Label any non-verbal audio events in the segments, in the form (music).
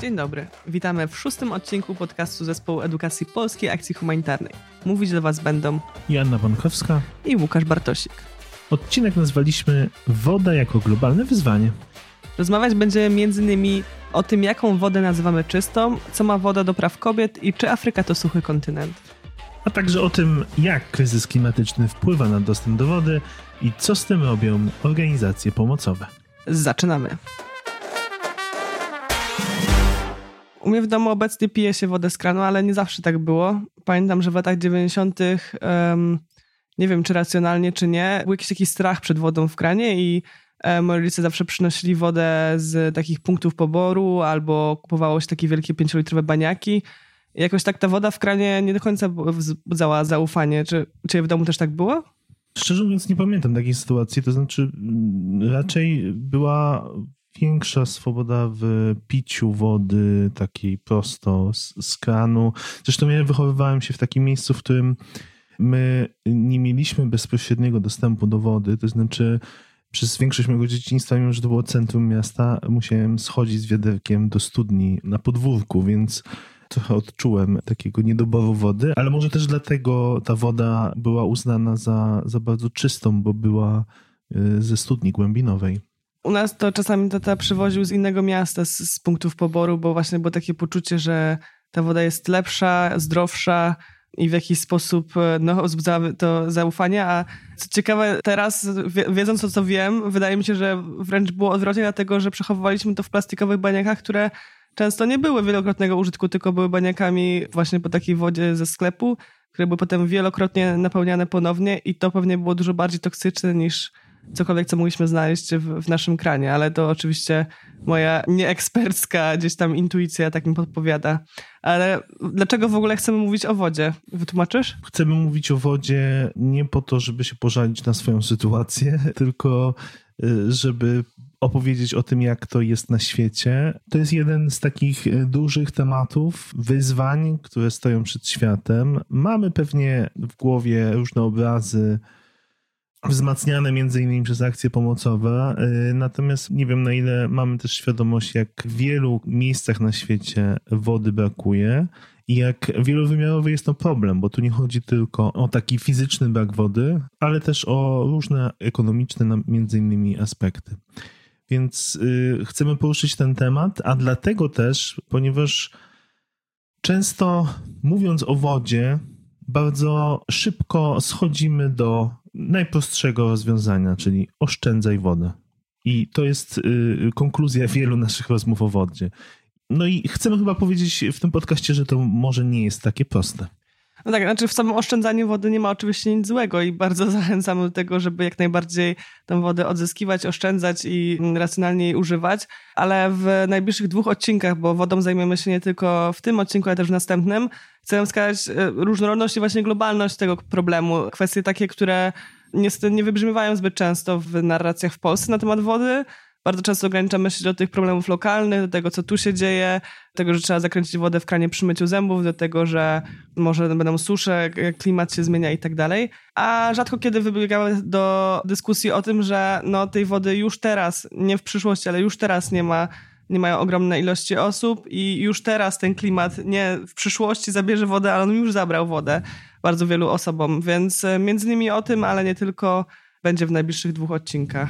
Dzień dobry. Witamy w szóstym odcinku podcastu Zespołu Edukacji Polskiej Akcji Humanitarnej. Mówić do Was będą Joanna Bankowska i Łukasz Bartosik. Odcinek nazwaliśmy Woda jako globalne wyzwanie. Rozmawiać będziemy m.in. o tym, jaką wodę nazywamy czystą, co ma woda do praw kobiet i czy Afryka to suchy kontynent. A także o tym, jak kryzys klimatyczny wpływa na dostęp do wody i co z tym robią organizacje pomocowe. Zaczynamy. U mnie w domu obecnie pije się wodę z kranu, ale nie zawsze tak było. Pamiętam, że w latach 90. Um, nie wiem czy racjonalnie, czy nie, był jakiś taki strach przed wodą w kranie i e, moi rodzice zawsze przynosili wodę z takich punktów poboru albo kupowało się takie wielkie pięciolitrowe baniaki. I jakoś tak ta woda w kranie nie do końca wzbudzała zaufanie. Czy ciebie w domu też tak było? Szczerze mówiąc nie pamiętam takiej sytuacji, to znaczy mm, raczej była większa swoboda w piciu wody takiej prosto z, z kranu. Zresztą ja wychowywałem się w takim miejscu, w którym my nie mieliśmy bezpośredniego dostępu do wody, to znaczy przez większość mojego dzieciństwa, mimo że to było centrum miasta, musiałem schodzić z wiaderkiem do studni na podwórku, więc trochę odczułem takiego niedoboru wody, ale może też dlatego ta woda była uznana za, za bardzo czystą, bo była y, ze studni głębinowej. U nas to czasami tata przywoził z innego miasta, z, z punktów poboru, bo właśnie było takie poczucie, że ta woda jest lepsza, zdrowsza i w jakiś sposób e, no, wzbudza to zaufanie. A co ciekawe, teraz wiedząc o co wiem, wydaje mi się, że wręcz było odwrotnie, dlatego że przechowywaliśmy to w plastikowych baniakach, które często nie były wielokrotnego użytku, tylko były baniakami właśnie po takiej wodzie ze sklepu, które były potem wielokrotnie napełniane ponownie i to pewnie było dużo bardziej toksyczne niż cokolwiek, co mogliśmy znaleźć w, w, naszym kranie, ale to oczywiście moja nieekspercka gdzieś tam intuicja tak mi podpowiada. Ale dlaczego w ogóle chcemy mówić o wodzie? Wytłumaczysz? Chcemy mówić o wodzie nie po to, żeby się pożalić na swoją sytuację, (laughs) tylko y, żeby opowiedzieć o tym, jak to jest na świecie. To jest jeden z takich y, dużych tematów, wyzwań, które stoją przed światem. Mamy pewnie w głowie różne obrazy, wzmacniane między innymi przez akcje pomocowe. Y, natomiast nie wiem na ile mamy też świadomość, jak w wielu miejscach na świecie wody brakuje i jak wielowymiarowy jest to problem, bo tu nie chodzi tylko o taki fizyczny brak wody, ale też o różne ekonomiczne między innymi aspekty. Więc yy, chcemy poruszyć ten temat, a dlatego też, ponieważ często mówiąc o wodzie, bardzo szybko schodzimy do najprostszego rozwiązania, czyli oszczędzaj wodę. I to jest y, konkluzja wielu naszych rozmów o wodzie. No i chcemy chyba powiedzieć w tym podcaście, że to może nie jest takie proste. No tak, znaczy w samym oszczędzaniu wody nie ma oczywiście nic złego i bardzo (laughs) zachęcamy do tego, żeby jak najbardziej tę wodę odzyskiwać, oszczędzać i racjonalnie jej używać, ale w najbliższych dwóch odcinkach, bo wodą zajmiemy się nie tylko w tym odcinku, ale też w następnym, chcę wskazać e, różnorodność i właśnie globalność tego problemu. Kwestie takie, które niestety nie wybrzmiewają zbyt często w narracjach w Polsce na temat wody, bardzo często ograniczamy się do tych problemów lokalnych, do tego, co tu się dzieje, do tego, że trzeba zakręcić wodę w kranie przy myciu zębów, do tego, że może będą susze, klimat się zmienia i tak dalej. A rzadko kiedy wybiegamy do dyskusji o tym, że no, tej wody już teraz, nie w przyszłości, ale już teraz nie ma nie mają ogromne ilości osób i już teraz ten klimat nie w przyszłości zabierze wodę, ale on już zabrał wodę bardzo wielu osobom, więc e, między innymi o tym, ale nie tylko będzie w najbliższych dwóch odcinkach.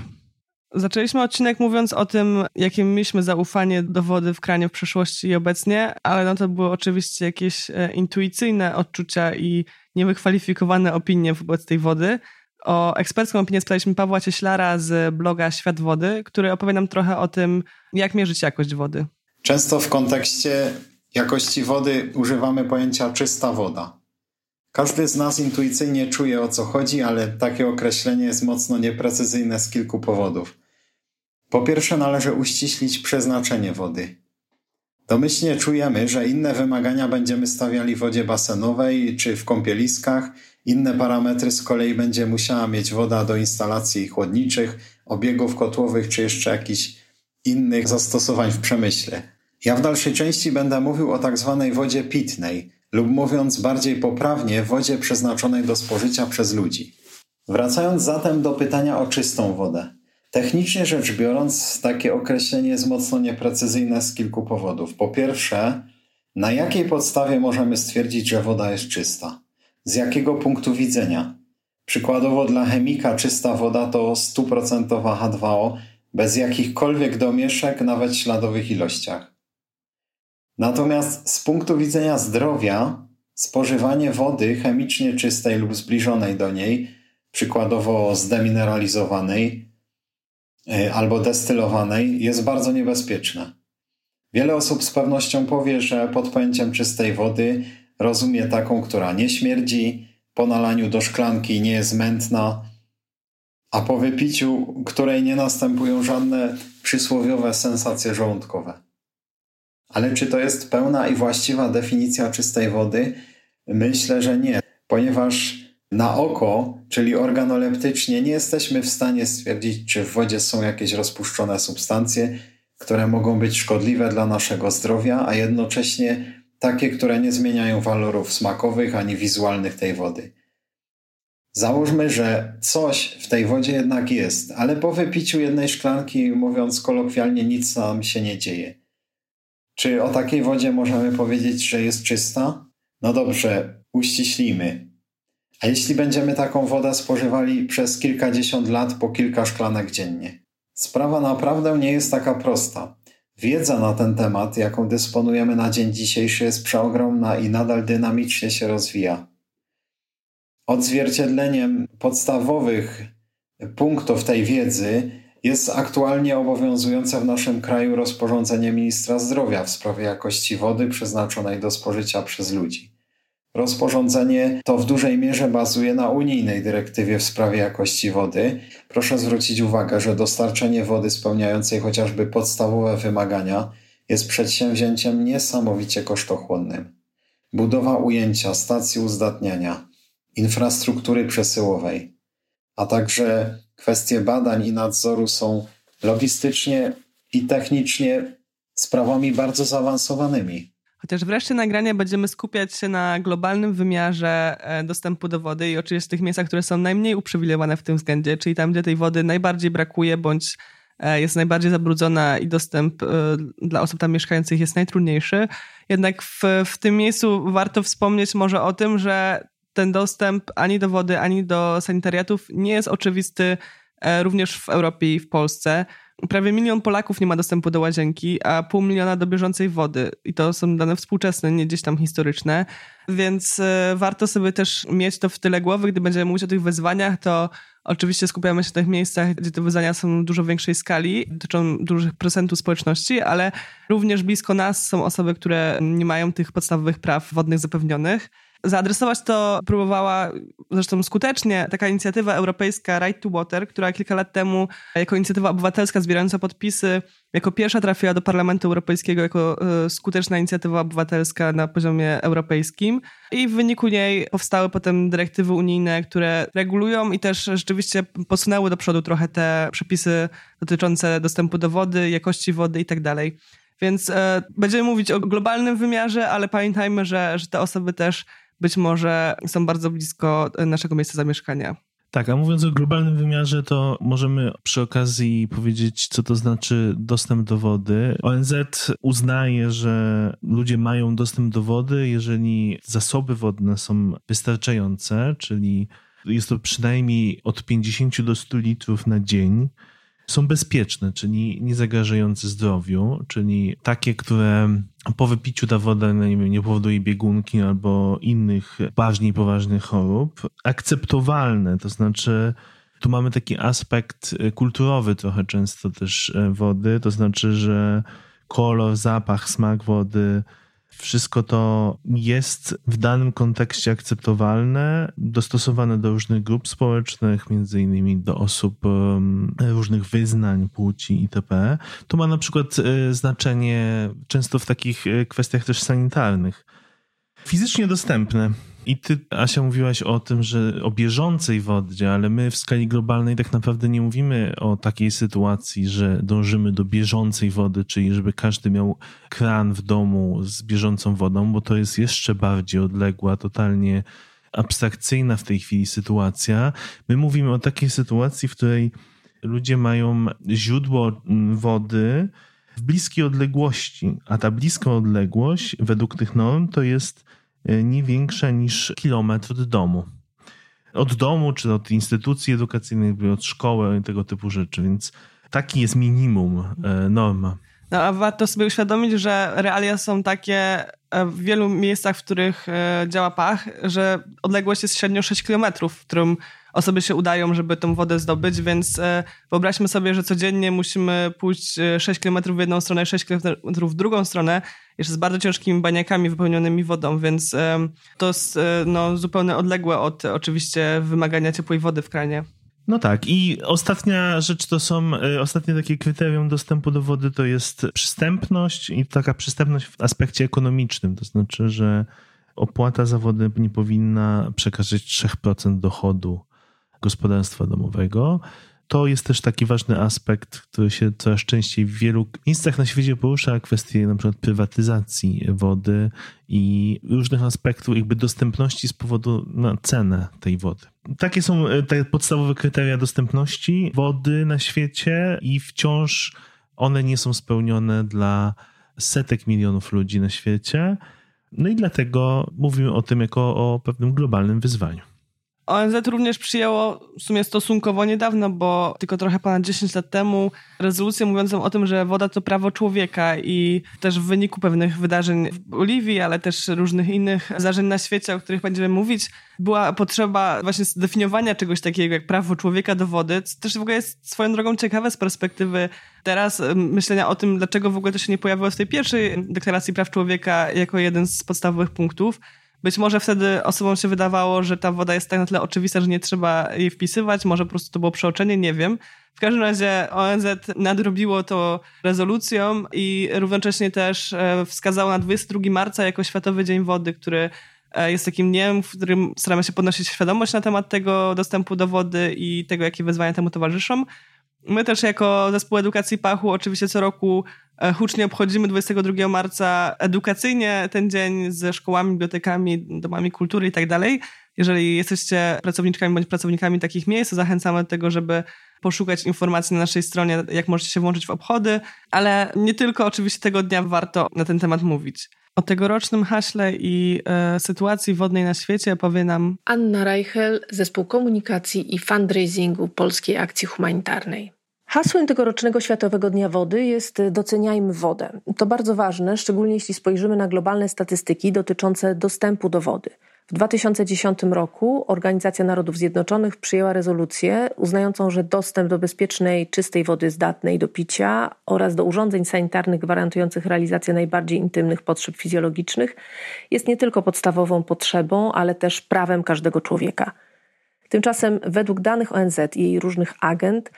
Zaczęliśmy odcinek mówiąc o tym, jakie mieliśmy zaufanie do wody w kranie w przeszłości i obecnie, ale no to były oczywiście jakieś e, intuicyjne odczucia i niewykwalifikowane opinie wobec tej wody. O ekspercką opinię spytaliśmy Pawła Cieślara z bloga Świat Wody, który opowie nam trochę o tym, jak mierzyć jakość wody. Często w kontekście jakości wody używamy pojęcia czysta woda. Każdy z nas intuicyjnie czuje o co chodzi, ale takie określenie jest mocno nieprecyzyjne z kilku powodów. Po pierwsze, należy uściślić przeznaczenie wody. Domyślnie czujemy, że inne wymagania będziemy stawiali w wodzie basenowej czy w kąpieliskach, inne parametry z kolei będzie musiała mieć woda do instalacji chłodniczych, obiegów kotłowych czy jeszcze jakichś innych zastosowań w przemyśle. Ja w dalszej części będę mówił o tak zwanej wodzie pitnej, lub mówiąc bardziej poprawnie, wodzie przeznaczonej do spożycia przez ludzi. Wracając zatem do pytania o czystą wodę. Technicznie rzecz biorąc, takie określenie jest mocno nieprecyzyjne z kilku powodów. Po pierwsze, na jakiej podstawie możemy stwierdzić, że woda jest czysta? Z jakiego punktu widzenia? Przykładowo dla chemika czysta woda to stuprocentowa H2O bez jakichkolwiek domieszek, nawet śladowych ilościach. Natomiast z punktu widzenia zdrowia, spożywanie wody chemicznie czystej lub zbliżonej do niej, przykładowo zdemineralizowanej y, albo destylowanej, jest bardzo niebezpieczne. Wiele osób z pewnością powie, że pod pojęciem czystej wody rozumie taką, która nie śmierdzi, po nalaniu do szklanki nie jest mętna, a po wypiciu, której nie następują żadne przysłowiowe sensacje żołądkowe. Ale czy to jest pełna i właściwa definicja czystej wody? Myślę, że nie, ponieważ na oko, czyli organoleptycznie, nie jesteśmy w stanie stwierdzić, czy w wodzie są jakieś rozpuszczone substancje, które mogą być szkodliwe dla naszego zdrowia, a jednocześnie takie, które nie zmieniają walorów smakowych ani wizualnych tej wody. Załóżmy, że coś w tej wodzie jednak jest, ale po wypiciu jednej szklanki, mówiąc kolokwialnie, nic nam się nie dzieje. Czy o takiej wodzie możemy powiedzieć, że jest czysta? No dobrze, uściślimy. A jeśli będziemy taką wodę spożywali przez kilkadziesiąt lat po kilka szklanek dziennie? Sprawa naprawdę nie jest taka prosta. Wiedza na ten temat, jaką dysponujemy na dzień dzisiejszy, jest przeogromna i nadal dynamicznie się rozwija. Odzwierciedleniem podstawowych punktów tej wiedzy jest aktualnie obowiązujące w naszym kraju rozporządzenie ministra zdrowia w sprawie jakości wody przeznaczonej do spożycia przez ludzi. Rozporządzenie to w dużej mierze bazuje na unijnej dyrektywie w sprawie jakości wody. Proszę zwrócić uwagę, że dostarczenie wody spełniającej chociażby podstawowe wymagania jest przedsięwzięciem niesamowicie kosztochłonnym. Budowa ujęcia stacji uzdatniania, infrastruktury przesyłowej, a także kwestie badań i nadzoru są logistycznie i technicznie sprawami bardzo zaawansowanymi. Chociaż w reszcie nagrania będziemy skupiać się na globalnym wymiarze e, dostępu do wody i oczywiście tych miejscach, które są najmniej uprzywilejowane w tym względzie, czyli tam, gdzie tej wody najbardziej brakuje bądź e, jest najbardziej zabrudzona i dostęp e, dla osób tam mieszkających jest najtrudniejszy. Jednak w, w tym miejscu warto wspomnieć może o tym, że ten dostęp ani do wody, ani do sanitariatów nie jest oczywisty również w Europie i w Polsce. Prawie milion Polaków nie ma dostępu do łazienki, a pół miliona do bieżącej wody. I to są dane współczesne, nie gdzieś tam historyczne. Więc e, warto sobie też mieć to w tyle głowy, gdy będziemy mówić o tych wyzwaniach, to oczywiście skupiamy się na tych miejscach, gdzie te wyzwania są w dużo większej skali, dotyczą dużych procentów społeczności, ale również blisko nas są osoby, które nie mają tych podstawowych praw wodnych zapewnionych. Zaadresować to próbowała zresztą skutecznie taka inicjatywa europejska Right to Water, która kilka lat temu jako inicjatywa obywatelska zbierająca podpisy jako pierwsza trafiła do Parlamentu Europejskiego jako e, skuteczna inicjatywa obywatelska na poziomie europejskim i w wyniku niej powstały potem dyrektywy unijne, które regulują i też rzeczywiście posunęły do przodu trochę te przepisy dotyczące dostępu do wody, jakości wody i tak. Więc e, będziemy mówić o globalnym wymiarze, ale pamiętajmy, że, że te osoby też być może są bardzo blisko naszego miejsca zamieszkania. Tak, a mówiąc o globalnym wymiarze, to możemy przy okazji powiedzieć, co to znaczy dostęp do wody. ONZ uznaje, że ludzie mają dostęp do wody, jeżeli zasoby wodne są wystarczające, czyli jest to przynajmniej od 50 do 100 litrów na dzień są bezpieczne, czyli nie zagrażające zdrowiu, czyli takie, które po wypiciu ta woda no nie, wiem, nie powoduje biegunki albo innych bardziej poważnych chorób. Akceptowalne, to znaczy tu mamy taki aspekt kulturowy trochę często też e, wody, to znaczy, że kolor, zapach, smak wody wszystko to jest w danym kontekście akceptowalne, dostosowane do różnych grup społecznych, między innymi do osób różnych wyznań, płci itp. To ma na przykład e, znaczenie często w takich e, kwestiach też sanitarnych. Fizycznie dostępne i ty, Asia, mówiłaś o tym, że o bieżącej wodzie, ale my w skali globalnej tak naprawdę nie mówimy o takiej sytuacji, że dążymy do bieżącej wody, czyli żeby każdy miał kran w domu z bieżącą wodą, bo to jest jeszcze bardziej odległa, totalnie abstrakcyjna w tej chwili sytuacja. My mówimy o takiej sytuacji, w której ludzie mają źródło wody w bliskiej odległości, a ta bliska odległość według tych norm to jest nie większa niż kilometr od domu. Od domu, czy od instytucji edukacyjnej, od szkoły tego typu rzeczy, więc taki jest minimum e, norma. No a warto sobie uświadomić, że realia są takie e, w wielu miejscach, w których działa pach, że odległość jest średnio 6 km, w którym osoby się udają, żeby tą wodę zdobyć, więc e, wyobraźmy sobie, że codziennie musimy pójść 6 e, km w jedną stronę, 6 km w drugą stronę, jeszcze z bardzo ciężkimi baniakami wypełnionymi wodą, więc e, to jest no, zupełnie odległe od oczywiście wymagania ciepłej wody w kranie. No tak, i ostatnia rzecz to są, ostatnie takie kryterium dostępu do wody to jest przystępność i taka przystępność w aspekcie ekonomicznym, to znaczy, że opłata za wodę nie powinna przekraczać 3% dochodu gospodarstwa domowego. To jest też taki ważny aspekt, który się coraz częściej w wielu miejscach na świecie porusza, kwestie na przykład prywatyzacji wody i różnych aspektów jakby dostępności z powodu na cenę tej wody. Takie są e, te podstawowe kryteria dostępności wody na świecie i wciąż one nie są spełnione dla setek milionów ludzi na świecie. No i dlatego mówimy o tym jako o pewnym globalnym wyzwaniu. ONZ również przyjęło w sumie stosunkowo niedawno, bo tylko trochę ponad 10 lat temu, rezolucję mówiącą o tym, że woda to prawo człowieka i też w wyniku pewnych wydarzeń w Boliwii, ale też różnych innych zdarzeń na świecie, o których będziemy mówić, była potrzeba właśnie zdefiniowania czegoś takiego jak prawo człowieka do wody, co też w ogóle jest swoją drogą ciekawe z perspektywy teraz myślenia o tym, dlaczego w ogóle to się nie pojawiło w tej pierwszej deklaracji praw człowieka jako jeden z podstawowych punktów. Być może wtedy osobom się wydawało, że ta woda jest tak na tyle oczywista, że nie trzeba jej wpisywać, może po prostu to było przeoczenie, nie wiem. W każdym razie ONZ nadrobiło to rezolucją i równocześnie też e, wskazało na 22 marca jako Światowy Dzień Wody, który e, jest takim dniem, w którym staramy się podnosić świadomość na temat tego dostępu do wody i tego, jakie wyzwania temu towarzyszą. My też jako Zespół Edukacji Pachu oczywiście co roku e, hucznie obchodzimy 22 marca edukacyjnie ten dzień ze szkołami, bibliotekami, domami kultury i tak dalej. Jeżeli jesteście pracowniczkami bądź pracownikami takich miejsc, zachęcamy do tego, żeby poszukać informacji na naszej stronie, jak możecie się włączyć w obchody, ale nie tylko oczywiście tego dnia warto na ten temat mówić. O tegorocznym haśle i e, sytuacji wodnej na świecie powie nam Anna Reichel, Zespół Komunikacji i Fundraisingu Polskiej Akcji Humanitarnej. Hasłem tegorocznego Światowego Dnia Wody jest doceniajmy wodę. To bardzo ważne, szczególnie jeśli spojrzymy na globalne statystyki dotyczące dostępu do wody. W 2010 roku Organizacja Narodów Zjednoczonych przyjęła rezolucję uznającą, że dostęp do bezpiecznej, czystej wody zdatnej do picia oraz do urządzeń sanitarnych gwarantujących realizację najbardziej intymnych potrzeb fizjologicznych jest nie tylko podstawową potrzebą, ale też prawem każdego człowieka. Tymczasem według danych ONZ i jej różnych agent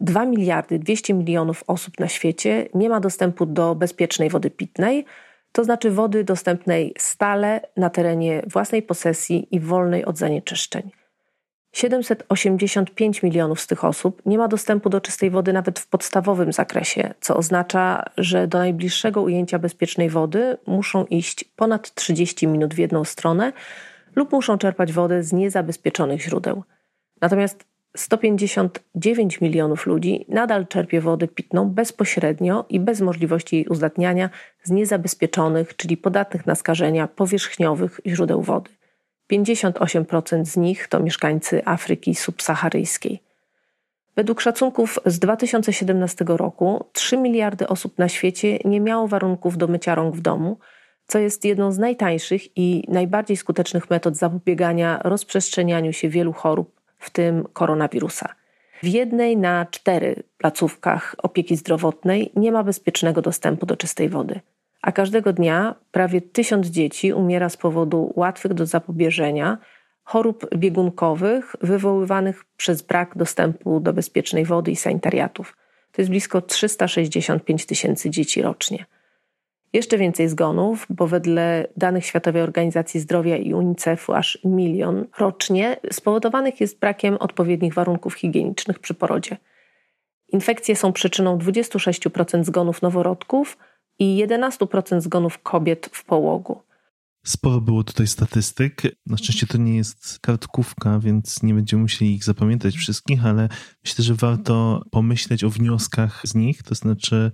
2 miliardy 200 milionów osób na świecie nie ma dostępu do bezpiecznej wody pitnej, to znaczy wody dostępnej stale na terenie własnej posesji i wolnej od zanieczyszczeń. 785 milionów z tych osób nie ma dostępu do czystej wody nawet w podstawowym zakresie, co oznacza, że do najbliższego ujęcia bezpiecznej wody muszą iść ponad 30 minut w jedną stronę lub muszą czerpać wodę z niezabezpieczonych źródeł. Natomiast 159 milionów ludzi nadal czerpie wodę pitną bezpośrednio i bez możliwości jej uzdatniania z niezabezpieczonych, czyli podatnych na skażenia powierzchniowych źródeł wody. 58% z nich to mieszkańcy Afryki subsaharyjskiej. Według szacunków z 2017 roku 3 miliardy osób na świecie nie miało warunków do mycia rąk w domu, co jest jedną z najtańszych i najbardziej skutecznych metod zapobiegania rozprzestrzenianiu się wielu chorób w tym koronawirusa. W jednej na cztery placówkach opieki zdrowotnej nie ma bezpiecznego dostępu do czystej wody, a każdego dnia prawie tysiąc dzieci umiera z powodu łatwych do zapobieżenia chorób biegunkowych wywoływanych przez brak dostępu do bezpiecznej wody i sanitariatów. To jest blisko 365 tysięcy dzieci rocznie. Jeszcze więcej zgonów, bo wedle danych Światowej Organizacji Zdrowia i UNICEF-u aż milion rocznie spowodowanych jest brakiem odpowiednich warunków higienicznych przy porodzie. Infekcje są przyczyną 26% zgonów noworodków i 11% zgonów kobiet w połogu. Sporo było tutaj statystyk. Na szczęście to nie jest kartkówka, więc nie będziemy musieli ich zapamiętać wszystkich, ale myślę, że warto pomyśleć o wnioskach z nich. To znaczy,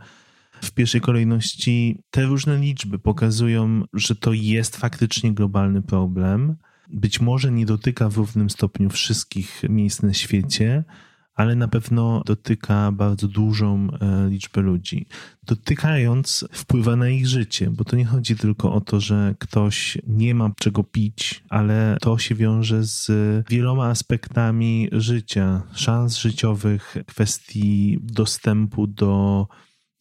w pierwszej kolejności te różne liczby pokazują, że to jest faktycznie globalny problem. Być może nie dotyka w równym stopniu wszystkich miejsc na świecie, ale na pewno dotyka bardzo dużą e, liczbę ludzi. Dotykając, wpływa na ich życie, bo to nie chodzi tylko o to, że ktoś nie ma czego pić, ale to się wiąże z wieloma aspektami życia, szans życiowych, kwestii dostępu do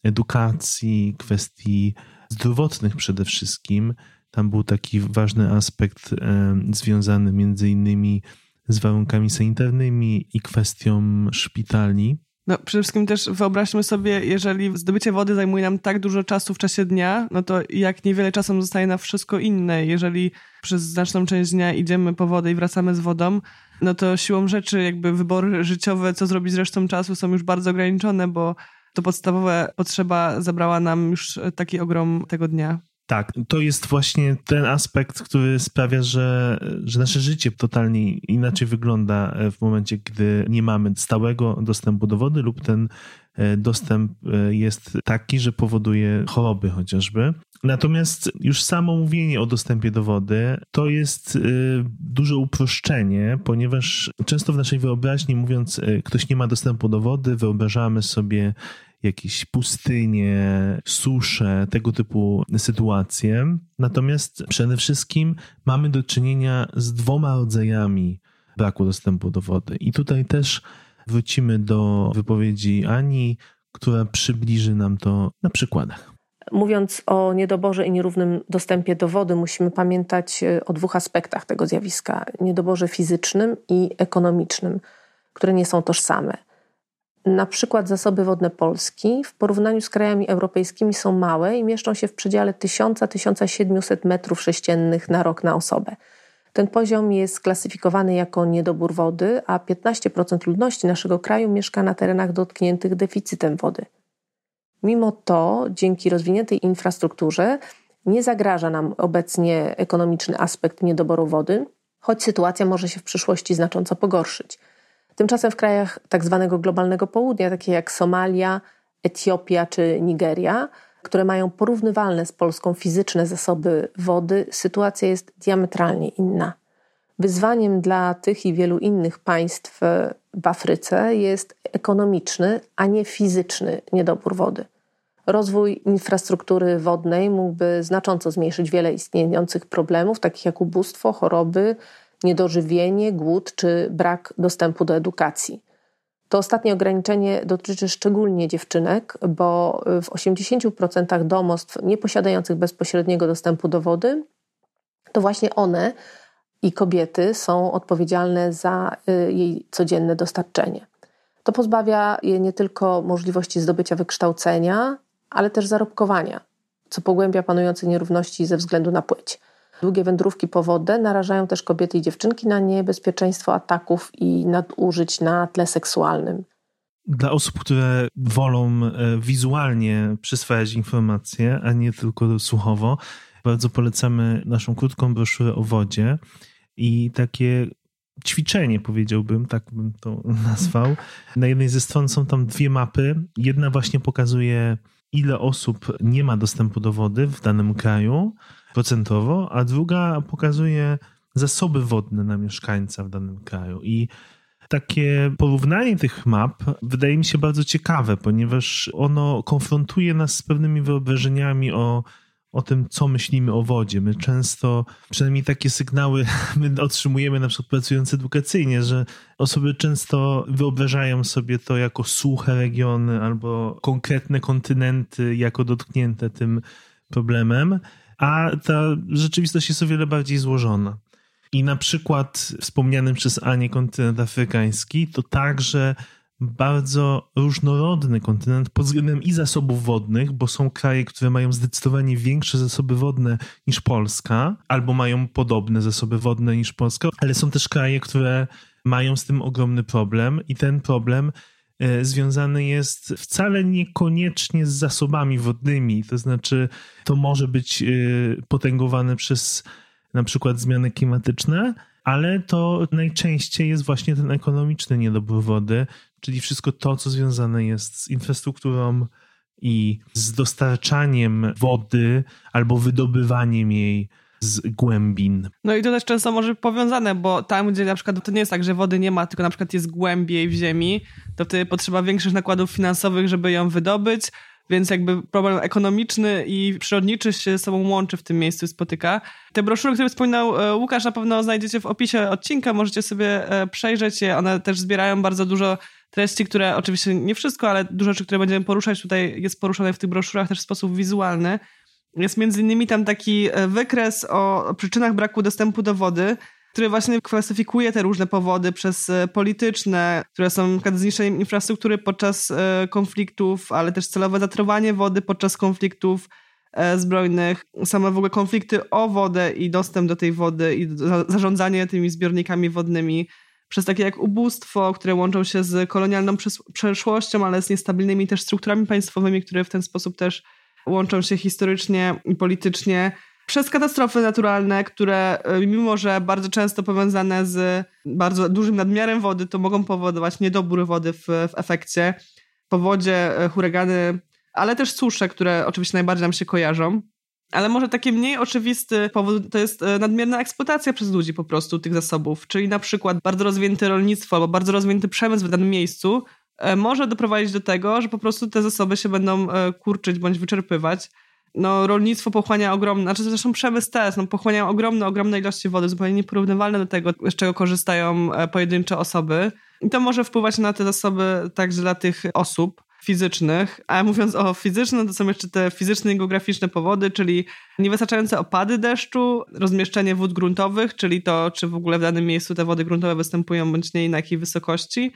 edukacji, kwestii zdrowotnych przede wszystkim. Tam był taki ważny aspekt e, związany między innymi z warunkami sanitarnymi i kwestią szpitali. No, przede wszystkim też wyobraźmy sobie, jeżeli zdobycie wody zajmuje nam tak dużo czasu w czasie dnia, no to jak niewiele czasu zostaje na wszystko inne. Jeżeli przez znaczną część dnia idziemy po wodę i wracamy z wodą, no to siłą rzeczy jakby wybory życiowe, co zrobić z resztą czasu są już bardzo ograniczone, bo to podstawowe potrzeba zabrała nam już taki ogrom tego dnia. Tak, to jest właśnie ten aspekt, który sprawia, że, że nasze życie totalnie inaczej wygląda w momencie, gdy nie mamy stałego dostępu do wody lub ten e, dostęp e, jest taki, że powoduje choroby chociażby. Natomiast już samo mówienie o dostępie do wody to jest e, duże uproszczenie, ponieważ często w naszej wyobraźni mówiąc ktoś nie ma dostępu do wody, wyobrażamy sobie jakieś pustynie, susze, tego typu sytuacje. Natomiast przede wszystkim mamy do czynienia z dwoma rodzajami braku dostępu do wody. I tutaj też wrócimy do wypowiedzi Ani, która przybliży nam to na przykładach. Mówiąc o niedoborze i nierównym dostępie do wody, musimy pamiętać e, o dwóch aspektach tego zjawiska: niedoborze fizycznym i ekonomicznym, które nie są tożsame. Na przykład zasoby wodne Polski w porównaniu z krajami europejskimi są małe i mieszczą się w przedziale 1000-1700 m3 na rok na osobę. Ten poziom jest klasyfikowany jako niedobór wody, a 15% ludności naszego kraju mieszka na terenach dotkniętych deficytem wody. Mimo to, dzięki rozwiniętej infrastrukturze, nie zagraża nam obecnie ekonomiczny aspekt niedoboru wody, choć sytuacja może się w przyszłości znacząco pogorszyć. Tymczasem w krajach tak zwanego globalnego południa, takie jak Somalia, Etiopia czy Nigeria, które mają porównywalne z Polską fizyczne zasoby wody, sytuacja jest diametralnie inna. Wyzwaniem dla tych i wielu innych państw w Afryce jest ekonomiczny, a nie fizyczny niedobór wody. Rozwój infrastruktury wodnej mógłby znacząco zmniejszyć wiele istniejących problemów, takich jak ubóstwo, choroby, niedożywienie, głód czy brak dostępu do edukacji. To ostatnie ograniczenie dotyczy szczególnie dziewczynek, bo w 80% domostw nieposiadających bezpośredniego dostępu do wody, to właśnie one i kobiety są odpowiedzialne za y, jej codzienne dostarczenie. To pozbawia je nie tylko możliwości zdobycia wykształcenia, ale też zarobkowania, co pogłębia panujące nierówności ze względu na płeć. Długie wędrówki po wodę narażają też kobiety i dziewczynki na niebezpieczeństwo ataków i nadużyć na tle seksualnym. Dla osób, które wolą e, wizualnie przyswajać informacje, a nie tylko słuchowo, bardzo polecamy naszą krótką broszurę o wodzie i takie ćwiczenie, powiedziałbym, tak bym to (laughs) nazwał. Na jednej ze stron są tam dwie mapy. Jedna właśnie pokazuje, ile osób nie ma dostępu do wody w danym kraju, procentowo, a druga pokazuje zasoby wodne na mieszkańca w danym kraju. I takie porównanie tych map wydaje mi się bardzo ciekawe, ponieważ ono konfrontuje nas z pewnymi wyobrażeniami o, o tym, co myślimy o wodzie. My często, przynajmniej takie sygnały (laughs) my otrzymujemy na przykład pracując edukacyjnie, że osoby często wyobrażają sobie to jako suche regiony albo konkretne kontynenty jako dotknięte tym problemem a ta rzeczywistość jest o wiele bardziej złożona. I na przykład wspomniany przez Anię kontynent afrykański to także bardzo różnorodny kontynent pod względem i zasobów wodnych, bo są kraje, które mają zdecydowanie większe zasoby wodne niż Polska, albo mają podobne zasoby wodne niż Polska, ale są też kraje, które mają z tym ogromny problem i ten problem związany jest wcale niekoniecznie z zasobami wodnymi. To znaczy, to może być e, potęgowane przez na przykład zmiany klimatyczne, ale to najczęściej jest właśnie ten ekonomiczny niedobór wody, czyli wszystko to, co związane jest z infrastrukturą i z dostarczaniem wody albo wydobywaniem jej z głębin. No i to też często może powiązane, bo tam, gdzie na przykład to nie jest tak, że wody nie ma, tylko na przykład jest głębiej w ziemi, to wtedy potrzeba większych nakładów finansowych, żeby ją wydobyć, więc jakby problem ekonomiczny i przyrodniczy się z sobą łączy w tym miejscu spotyka. Te broszury, które wspominał e, Łukasz, na pewno znajdziecie w opisie odcinka, możecie sobie e, przejrzeć je. One też zbierają bardzo dużo treści, które oczywiście nie wszystko, ale dużo rzeczy, które będziemy poruszać tutaj jest poruszone w tych broszurach też w sposób wizualny. Jest między innymi tam taki e, wykres o przyczynach braku dostępu do wody, który właśnie klasyfikuje te różne powody przez e, polityczne, które są na przykład zniszczeniem infrastruktury podczas e, konfliktów, ale też celowe zatrowanie wody podczas konfliktów zbrojnych, same w ogóle konflikty o wodę i dostęp do tej wody i zarządzanie tymi zbiornikami wodnymi, przez takie jak ubóstwo, które łączą się z kolonialną przeszłością, ale z niestabilnymi też strukturami państwowymi, które w ten sposób też łączą się historycznie i politycznie przez katastrofy naturalne, które y, mimo, że bardzo często powiązane z bardzo dużym nadmiarem wody, to mogą powodować niedobór wody w, w efekcie. Powodzie, y, huragany, ale też susze, które oczywiście najbardziej nam się kojarzą. Ale może taki mniej oczywisty powód to jest y, nadmierna eksploatacja przez ludzi po prostu tych zasobów, czyli na przykład bardzo rozwinięte rolnictwo albo bardzo rozwinięty przemysł w danym miejscu, może doprowadzić do tego, że po prostu te zasoby się będą e, kurczyć bądź wyczerpywać. No, rolnictwo pochłania ogromne, znaczy zresztą przemysł też, no, pochłaniają ogromne, ogromne ilości wody, zupełnie nieporównywalne do tego, z czego korzystają e, pojedyncze osoby. I to może wpływać na te zasoby także dla tych osób fizycznych. A mówiąc o fizycznym, to są jeszcze te fizyczne i geograficzne powody, czyli niewystarczające opady deszczu, rozmieszczenie wód gruntowych, czyli to, czy w ogóle w danym miejscu te wody gruntowe występują, bądź nie na jakiej wysokości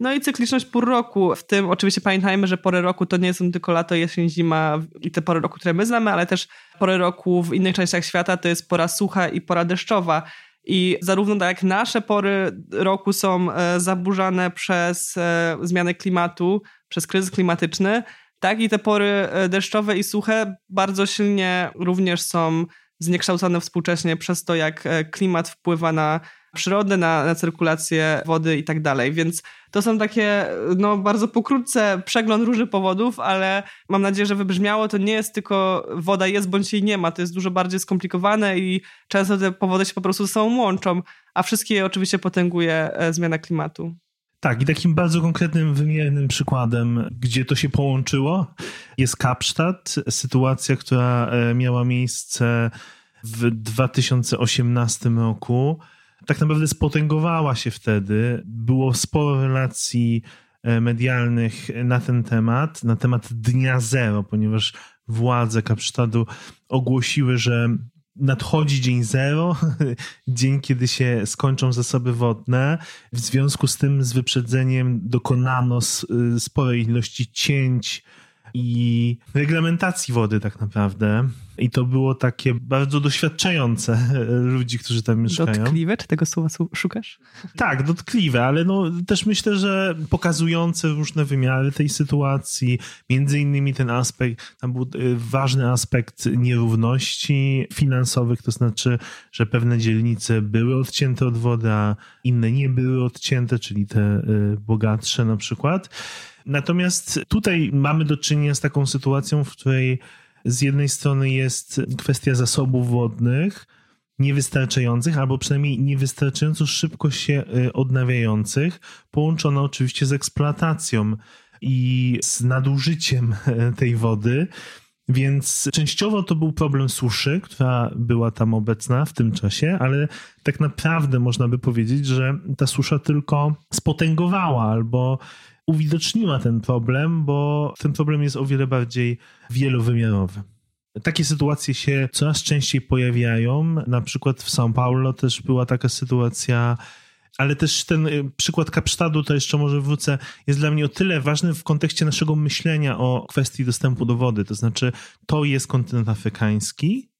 no i cykliczność pór roku, w tym oczywiście pamiętajmy, że pory roku to nie są tylko lato, jesień, zima i te pory roku, które my znamy, ale też pory roku w innych częściach świata to jest pora sucha i pora deszczowa. I zarówno tak jak nasze pory roku są e, zaburzane przez e, zmianę klimatu, przez kryzys klimatyczny, tak i te pory e, deszczowe i suche bardzo silnie również są zniekształcone współcześnie przez to, jak klimat wpływa na przyrodę, na, na cyrkulację wody i tak dalej. Więc to są takie, no bardzo pokrótce przegląd różnych powodów, ale mam nadzieję, że wybrzmiało, to nie jest tylko woda jest bądź jej nie ma, to jest dużo bardziej skomplikowane i często te powody się po prostu ze sobą łączą, a wszystkie oczywiście potęguje e, zmiana klimatu. Tak, i takim bardzo konkretnym, wymiernym przykładem, gdzie to się połączyło, jest Kapsztad. Sytuacja, która e, miała miejsce w 2018 roku tak naprawdę spotęgowała się wtedy. Było sporo relacji e, medialnych na ten temat, na temat Dnia Zero, ponieważ władze Kapsztadu ogłosiły, że nadchodzi dzień zero, (laughs) dzień, kiedy się skończą zasoby wodne. W związku z tym z wyprzedzeniem dokonano y, sporej ilości cięć i reglamentacji wody tak naprawdę. I to było takie bardzo doświadczające (laughs) ludzi, którzy tam mieszkają. Dotkliwe? Czy tego słowa szukasz? Tak, dotkliwe, ale no, też myślę, że pokazujące różne wymiary tej sytuacji. Między innymi ten aspekt, tam był y, ważny aspekt nierówności finansowych, to znaczy, że pewne dzielnice były odcięte od wody, a inne nie były odcięte, czyli te y, bogatsze na przykład. Natomiast tutaj mamy do czynienia z taką sytuacją, w której z jednej strony jest kwestia zasobów wodnych, niewystarczających, albo przynajmniej niewystarczająco szybko się y, odnawiających, połączona oczywiście z eksploatacją i z nadużyciem tej wody. Więc częściowo to był problem suszy, która była tam obecna w tym czasie, ale tak naprawdę można by powiedzieć, że ta susza tylko spotęgowała albo uwidoczniła ten problem, bo ten problem jest o wiele bardziej wielowymiarowy. Takie sytuacje się coraz częściej pojawiają. Na przykład w São Paulo też była taka sytuacja, ale też ten y, przykład Kapsztadu, to jeszcze może wrócę, jest dla mnie o tyle ważny w kontekście naszego myślenia o kwestii dostępu do wody. To znaczy, to jest kontynent afrykański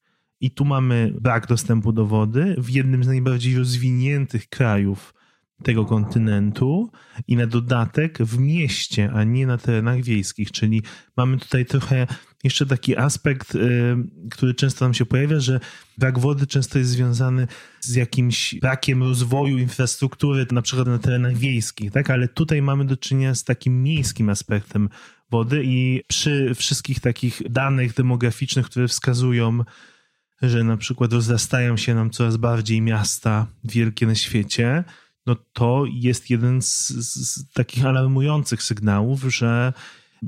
i tu mamy brak dostępu do wody w jednym z najbardziej rozwiniętych krajów tego kontynentu i na dodatek w mieście, a nie na terenach wiejskich. Czyli mamy tutaj trochę jeszcze taki aspekt, y, który często nam się pojawia, że brak wody często jest związany z jakimś brakiem rozwoju infrastruktury, na przykład na terenach wiejskich, tak? Ale tutaj mamy do czynienia z takim miejskim aspektem wody i przy wszystkich takich danych demograficznych, które wskazują, że na przykład rozrastają się nam coraz bardziej miasta wielkie na świecie, no to jest jeden z, z takich alarmujących sygnałów, że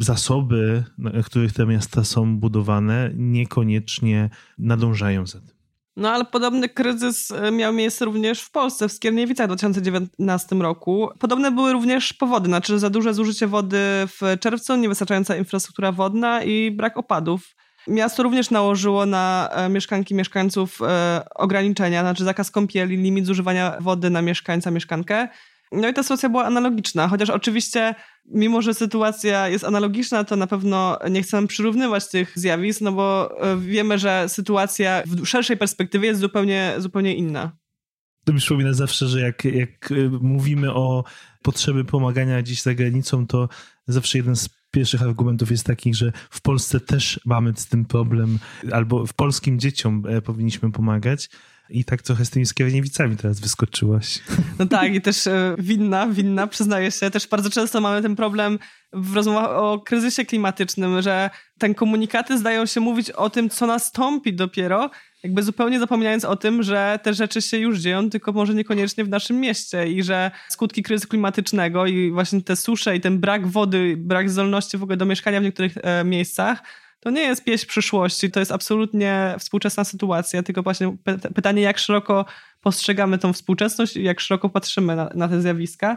zasoby, na których te miasta są budowane, niekoniecznie nadążają za tym. No ale podobny kryzys e, miał miejsce również w Polsce, w Skierniewicach w 2019 roku. Podobne były również powody, znaczy za duże zużycie wody w czerwcu, niewystarczająca infrastruktura wodna i brak opadów. Miasto również nałożyło na e, mieszkanki mieszkańców e, ograniczenia, znaczy zakaz kąpieli, limit zużywania wody na mieszkańca, mieszkankę. No i ta sytuacja była analogiczna, chociaż oczywiście, mimo że sytuacja jest analogiczna, to na pewno nie chcemy przyrównywać tych zjawisk, no bo e, wiemy, że sytuacja w szerszej perspektywie jest zupełnie, zupełnie inna. To mi przypomina zawsze, że jak, jak mówimy o potrzeby pomagania dziś za granicą, to zawsze jeden z pierwszych argumentów jest taki, że w Polsce też mamy z tym problem, albo w polskim dzieciom e, powinniśmy pomagać. I tak trochę z tymi skierniewicami teraz wyskoczyłaś. (laughs) No tak, i też e, winna, winna, przyznaję się. Też bardzo często mamy ten problem w rozmowach o kryzysie klimatycznym, że ten komunikaty zdają się mówić o tym, co nastąpi dopiero, jakby zupełnie zapominając o tym, że te rzeczy się już dzieją, tylko może niekoniecznie w naszym mieście i że skutki kryzysu klimatycznego i właśnie te susze i ten brak wody, brak zdolności w ogóle do mieszkania w niektórych e, miejscach, to nie jest pieśń przyszłości, to jest absolutnie współczesna sytuacja, tylko właśnie pytanie, jak szeroko postrzegamy tą współczesność i jak szeroko patrzymy na, na te zjawiska.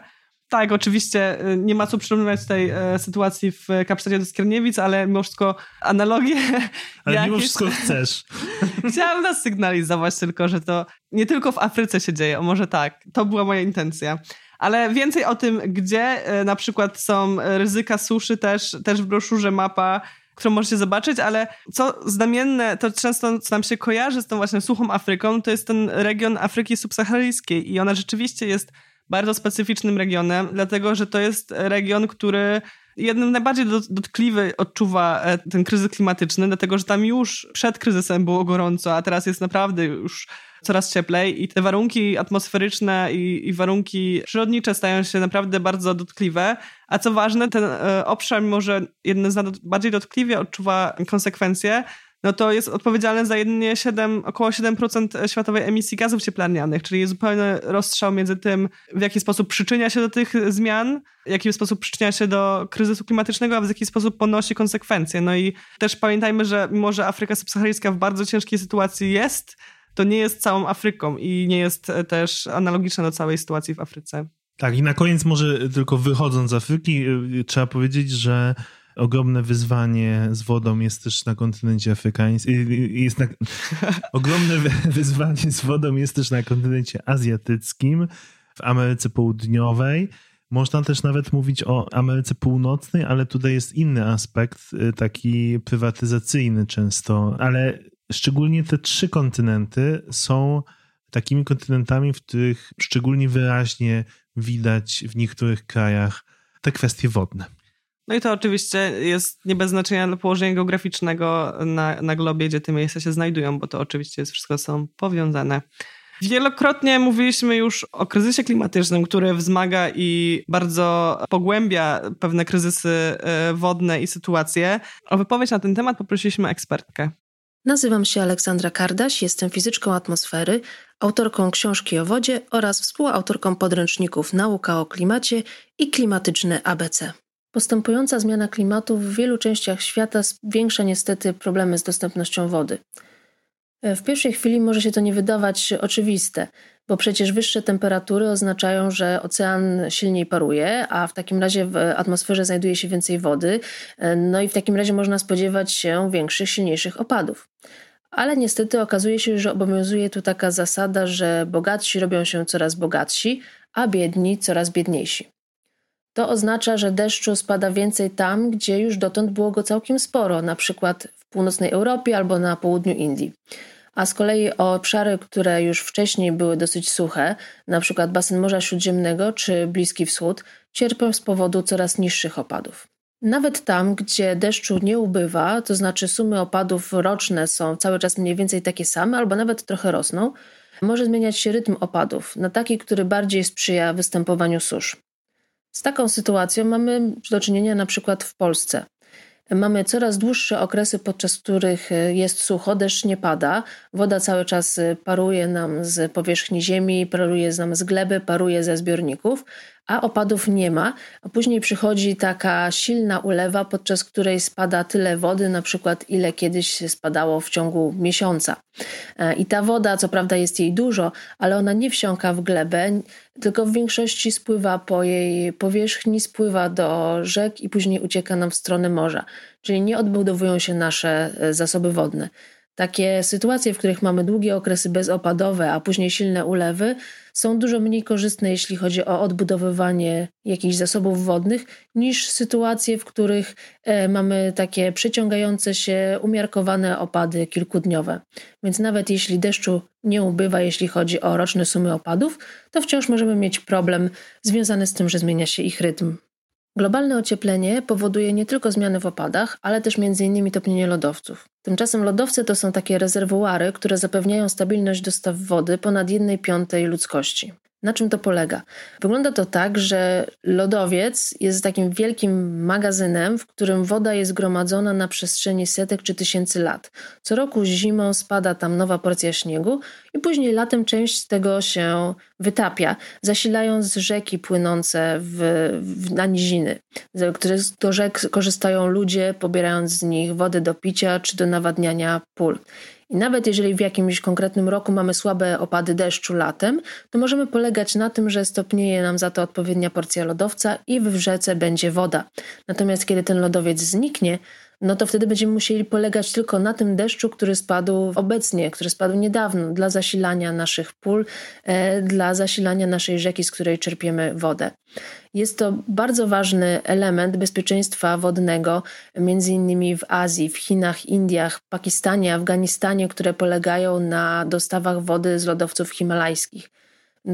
Tak, oczywiście y, nie ma co przyrównywać tej e, sytuacji w Kapsztacie do Skierniewic, ale mimo wszystko analogie... (laughs) Ale jakieś... mimo wszystko chcesz. (laughs) Chciałam nas sygnalizować tylko, że to nie tylko w Afryce się dzieje, o może tak. To była moja intencja. Ale więcej o tym, gdzie e, na przykład są ryzyka suszy też, też w broszurze mapa którą możecie zobaczyć, ale co znamienne, to często co nam się kojarzy z tą właśnie suchą Afryką, to jest ten region Afryki subsaharyjskiej i ona rzeczywiście jest bardzo specyficznym regionem, dlatego że to jest region, który jednym najbardziej dotkliwy odczuwa e, ten kryzys klimatyczny, dlatego że tam już przed kryzysem było gorąco, a teraz jest naprawdę już coraz cieplej i te warunki atmosferyczne i, i warunki przyrodnicze stają się naprawdę bardzo dotkliwe. A co ważne, ten e, obszar, mimo że jeden z najbardziej dotkliwie odczuwa konsekwencje, no to jest odpowiedzialny za jedynie 7, około 7% światowej emisji gazów cieplarnianych, czyli zupełny rozstrzał między tym, w jaki sposób przyczynia się do tych zmian, w jaki sposób przyczynia się do kryzysu klimatycznego, a w jaki sposób ponosi konsekwencje. No i też pamiętajmy, że mimo, że Afryka subsaharyjska w bardzo ciężkiej sytuacji jest, to nie jest całą Afryką i nie jest e, też analogiczna do całej sytuacji w Afryce. Tak, i na koniec może tylko wychodząc z Afryki, e, trzeba powiedzieć, że ogromne wyzwanie z wodą jest też na kontynencie afrykańskim. Jest na, (laughs) ogromne wyzwanie z wodą jest też na kontynencie azjatyckim, w Ameryce Południowej. Można też nawet mówić o Ameryce Północnej, ale tutaj jest inny aspekt, e, taki prywatyzacyjny często. Ale szczególnie te trzy kontynenty są takimi kontynentami, w których szczególnie wyraźnie widać w niektórych krajach te kwestie wodne. No i to oczywiście jest nie bez znaczenia dla położenia geograficznego na, na globie, gdzie te miejsca się znajdują, bo to oczywiście jest wszystko są powiązane. Wielokrotnie mówiliśmy już o kryzysie klimatycznym, który wzmaga i bardzo pogłębia pewne kryzysy e, wodne i sytuacje. O wypowiedź na ten temat poprosiliśmy ekspertkę. Nazywam się Aleksandra Kardaś, jestem fizyczką atmosfery, autorką książki o wodzie oraz współautorką podręczników Nauka o klimacie i Klimatyczne ABC. Postępująca zmiana klimatu w wielu częściach świata zwiększa niestety problemy z dostępnością wody. W pierwszej chwili może się to nie wydawać oczywiste, bo przecież wyższe temperatury oznaczają, że ocean silniej paruje, a w takim razie w atmosferze znajduje się więcej wody, no i w takim razie można spodziewać się większych, silniejszych opadów. Ale niestety okazuje się, że obowiązuje tu taka zasada, że bogatsi robią się coraz bogatsi, a biedni coraz biedniejsi. To oznacza, że deszczu spada więcej tam, gdzie już dotąd było go całkiem sporo, na przykład w północnej Europie albo na południu Indii a z kolei obszary, które już wcześniej były dosyć suche, przykład basen Morza Śródziemnego czy Bliski Wschód, cierpią z powodu coraz niższych opadów. Nawet tam, gdzie deszczu nie ubywa, to znaczy sumy opadów roczne są cały czas mniej więcej takie same, albo nawet trochę rosną, może zmieniać się rytm opadów na taki, który bardziej sprzyja występowaniu susz. Z taką sytuacją mamy do czynienia na przykład w Polsce. Mamy coraz dłuższe okresy, podczas których jest sucho, deszcz nie pada, woda cały czas paruje nam z powierzchni ziemi, paruje nam z gleby, paruje ze zbiorników, a opadów nie ma, a później przychodzi taka silna ulewa, podczas której spada tyle wody, na przykład ile kiedyś spadało w ciągu miesiąca. E, I ta woda, co prawda jest jej dużo, ale ona nie wsiąka w glebę, tylko w większości spływa po jej powierzchni, spływa do rzek i później ucieka nam w stronę morza. Czyli nie odbudowują się nasze e, zasoby wodne. Takie sytuacje, w których mamy długie okresy bezopadowe, a później silne ulewy, są dużo mniej korzystne, jeśli chodzi o odbudowywanie jakichś zasobów wodnych, niż sytuacje, w których e, mamy takie przeciągające się, umiarkowane opady kilkudniowe. Więc nawet jeśli deszczu nie ubywa, jeśli chodzi o roczne sumy opadów, to wciąż możemy mieć problem związany z tym, że zmienia się ich rytm. Globalne ocieplenie powoduje nie tylko zmiany w opadach, ale też m.in. topnienie lodowców. Tymczasem lodowce to są takie rezerwuary, które zapewniają stabilność dostaw wody ponad 1 piątej ludzkości. Na czym to polega? Wygląda to tak, że lodowiec jest takim wielkim magazynem, w którym woda jest gromadzona na przestrzeni setek czy tysięcy lat. Co roku zimą spada tam nowa porcja śniegu i później latem część tego się wytapia, zasilając rzeki płynące w, w, na niziny, które do rzek korzystają ludzie, pobierając z nich wodę do picia czy do nawadniania pól. I nawet jeżeli w jakimś konkretnym roku mamy słabe opady deszczu latem, to możemy polegać na tym, że stopnieje nam za to odpowiednia porcja lodowca i w rzece będzie woda. Natomiast kiedy ten lodowiec zniknie, no to wtedy będziemy musieli polegać tylko na tym deszczu, który spadł obecnie, który spadł niedawno dla zasilania naszych pól, e, dla zasilania naszej rzeki, z której czerpiemy wodę. Jest to bardzo ważny element bezpieczeństwa wodnego, między innymi w Azji, w Chinach, Indiach, Pakistanie, Afganistanie, które polegają na dostawach wody z lodowców himalajskich.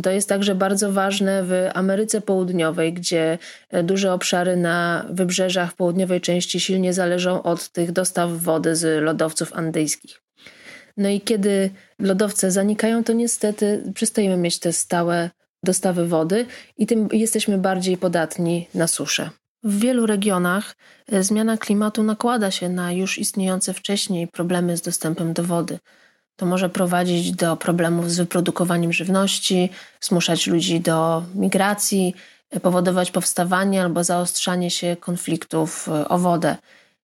To jest także bardzo ważne w Ameryce Południowej, gdzie duże obszary na wybrzeżach południowej części silnie zależą od tych dostaw wody z lodowców andyjskich. No i kiedy lodowce zanikają, to niestety przestajemy mieć te stałe dostawy wody i tym jesteśmy bardziej podatni na suszę. W wielu regionach e, zmiana klimatu nakłada się na już istniejące wcześniej problemy z dostępem do wody. To może prowadzić do problemów z wyprodukowaniem żywności, zmuszać ludzi do migracji, powodować powstawanie albo zaostrzanie się konfliktów o wodę.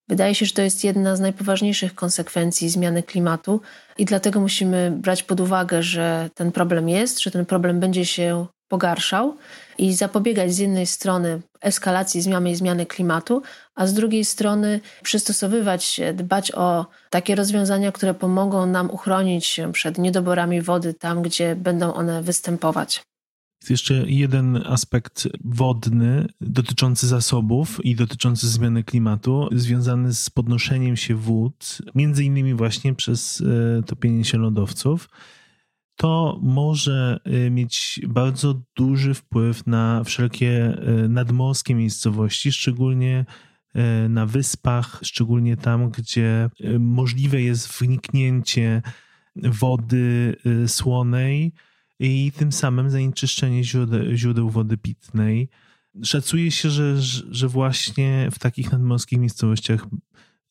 Wydaje się, że to jest jedna z najpoważniejszych konsekwencji zmiany klimatu i dlatego musimy brać pod uwagę, że ten problem jest, że ten problem będzie się pogarszał i zapobiegać z jednej strony eskalacji zmiany i zmiany klimatu, a z drugiej strony przystosowywać się, dbać o takie rozwiązania, które pomogą nam uchronić się przed niedoborami wody tam, gdzie będą one występować. Jest jeszcze jeden aspekt wodny dotyczący zasobów i dotyczący zmiany klimatu, związany z podnoszeniem się wód, między innymi właśnie przez e, topienie się lodowców. To może e, mieć bardzo duży wpływ na wszelkie e, nadmorskie miejscowości, szczególnie na wyspach, szczególnie tam, gdzie możliwe jest wniknięcie wody słonej i tym samym zanieczyszczenie źródeł wody pitnej. Szacuje się, że, że właśnie w takich nadmorskich miejscowościach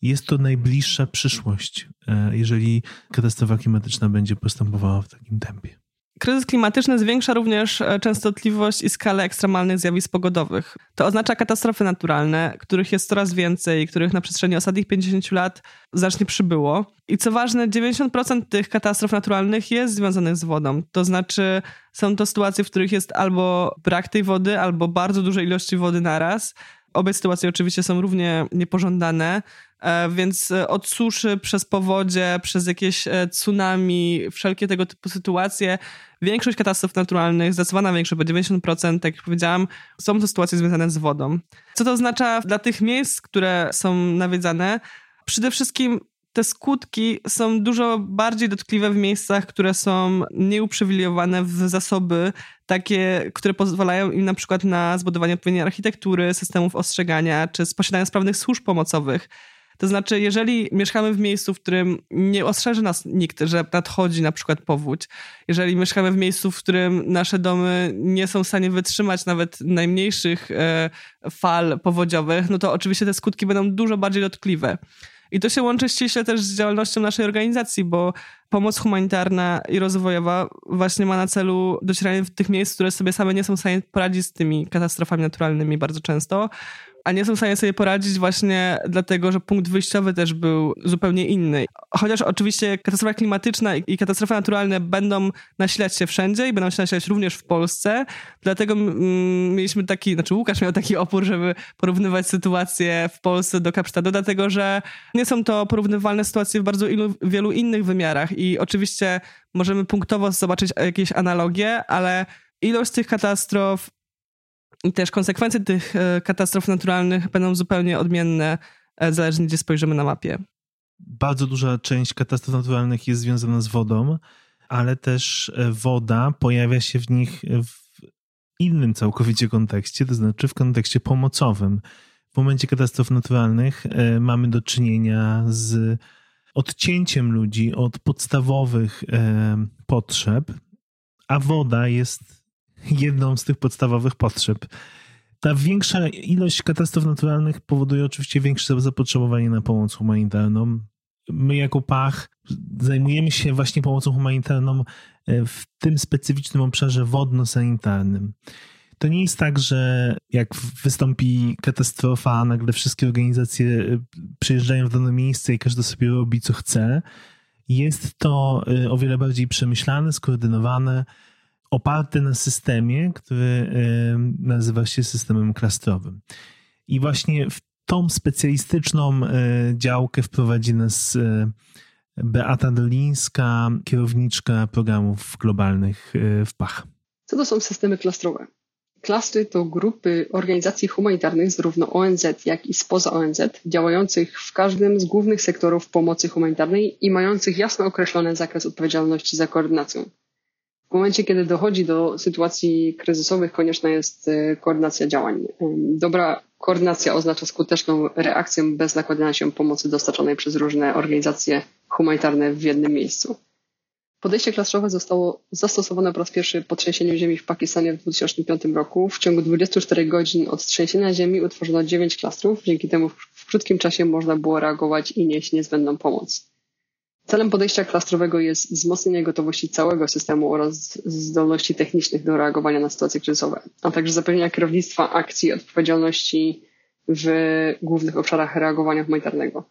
jest to najbliższa przyszłość, e, jeżeli katastrofa klimatyczna będzie postępowała w takim tempie. Kryzys klimatyczny zwiększa również e, częstotliwość i skalę ekstremalnych zjawisk pogodowych. To oznacza katastrofy naturalne, których jest coraz więcej, których na przestrzeni ostatnich 50 lat znacznie przybyło. I co ważne, 90% tych katastrof naturalnych jest związanych z wodą. To znaczy, są to sytuacje, w których jest albo brak tej wody, albo bardzo duże ilości wody naraz. Obie sytuacje oczywiście są równie niepożądane, więc e, od suszy przez powodzie, przez jakieś tsunami, wszelkie tego typu sytuacje większość katastrof naturalnych, zdecydowana większość, bo 90%, tak jak powiedziałam, są to sytuacje związane z wodą. Co to oznacza dla tych miejsc, które są nawiedzane? Przede wszystkim te skutki są dużo bardziej dotkliwe w miejscach, które są nieuprzywilejowane w zasoby, takie, które pozwalają im na przykład na zbudowanie odpowiedniej architektury, systemów ostrzegania, czy posiadania sprawnych służb pomocowych. To znaczy, jeżeli mieszkamy w miejscu, w którym nie ostrzeże nas nikt, że nadchodzi na przykład powódź, jeżeli mieszkamy w miejscu, w którym nasze domy nie są w stanie wytrzymać nawet najmniejszych e, fal powodziowych, no to oczywiście te skutki będą dużo bardziej dotkliwe. I to się łączy ściśle też z działalnością naszej organizacji, bo pomoc humanitarna i rozwojowa właśnie ma na celu docieranie w tych miejsc, które sobie same nie są w stanie poradzić z tymi katastrofami naturalnymi bardzo często a nie są w stanie sobie poradzić właśnie dlatego, że punkt wyjściowy też był zupełnie inny. Chociaż oczywiście katastrofa klimatyczna i katastrofy naturalne będą nasilać się wszędzie i będą się nasilać również w Polsce, dlatego mieliśmy taki, znaczy Łukasz miał taki opór, żeby porównywać sytuację w Polsce do Kapsztadu, dlatego że nie są to porównywalne sytuacje w bardzo ilu, wielu innych wymiarach i oczywiście możemy punktowo zobaczyć jakieś analogie, ale ilość tych katastrof i też konsekwencje tych e, katastrof naturalnych będą zupełnie odmienne, e, zależnie gdzie spojrzymy na mapie. Bardzo duża część katastrof naturalnych jest związana z wodą, ale też e, woda pojawia się w nich w innym całkowicie kontekście, to znaczy w kontekście pomocowym. W momencie katastrof naturalnych mamy do czynienia z odcięciem ludzi od podstawowych potrzeb, a woda jest jedną z tych podstawowych potrzeb. Ta większa ilość katastrof naturalnych powoduje oczywiście większe zapotrzebowanie na pomoc humanitarną. My jako Pach zajmujemy się właśnie pomocą humanitarną e, w tym specyficznym obszarze wodno-sanitarnym. To nie jest tak, że jak wystąpi katastrofa, nagle wszystkie organizacje e, przyjeżdżają w dane miejsce i każdy sobie robi co chce. Jest to e, o wiele bardziej przemyślane, skoordynowane oparty na systemie, który nazywa się systemem klastrowym. I właśnie w tą specjalistyczną e, działkę wprowadzi nas e, Beata Dolińska, kierowniczka programów globalnych e, w PACH. Co to są systemy klastrowe? Klastry to grupy organizacji humanitarnych zarówno ONZ, jak i spoza ONZ, działających w każdym z głównych sektorów pomocy humanitarnej i mających jasno określony zakres odpowiedzialności za koordynację. W momencie, kiedy dochodzi do sytuacji kryzysowych, konieczna jest e, koordynacja działań. Dobra koordynacja oznacza skuteczną reakcję bez nakładania się pomocy dostarczonej przez różne organizacje humanitarne w jednym miejscu. Podejście klastrowe zostało zastosowane po raz pierwszy po trzęsieniu ziemi w Pakistanie w 2005 roku. W ciągu 24 godzin od trzęsienia ziemi utworzono 9 klastrów. Dzięki temu w krótkim czasie można było reagować i nieść niezbędną pomoc. Celem podejścia klastrowego jest wzmocnienie gotowości całego systemu oraz zdolności technicznych do reagowania na sytuacje kryzysowe, a także zapewnienia kierownictwa akcji i odpowiedzialności w głównych obszarach reagowania humanitarnego.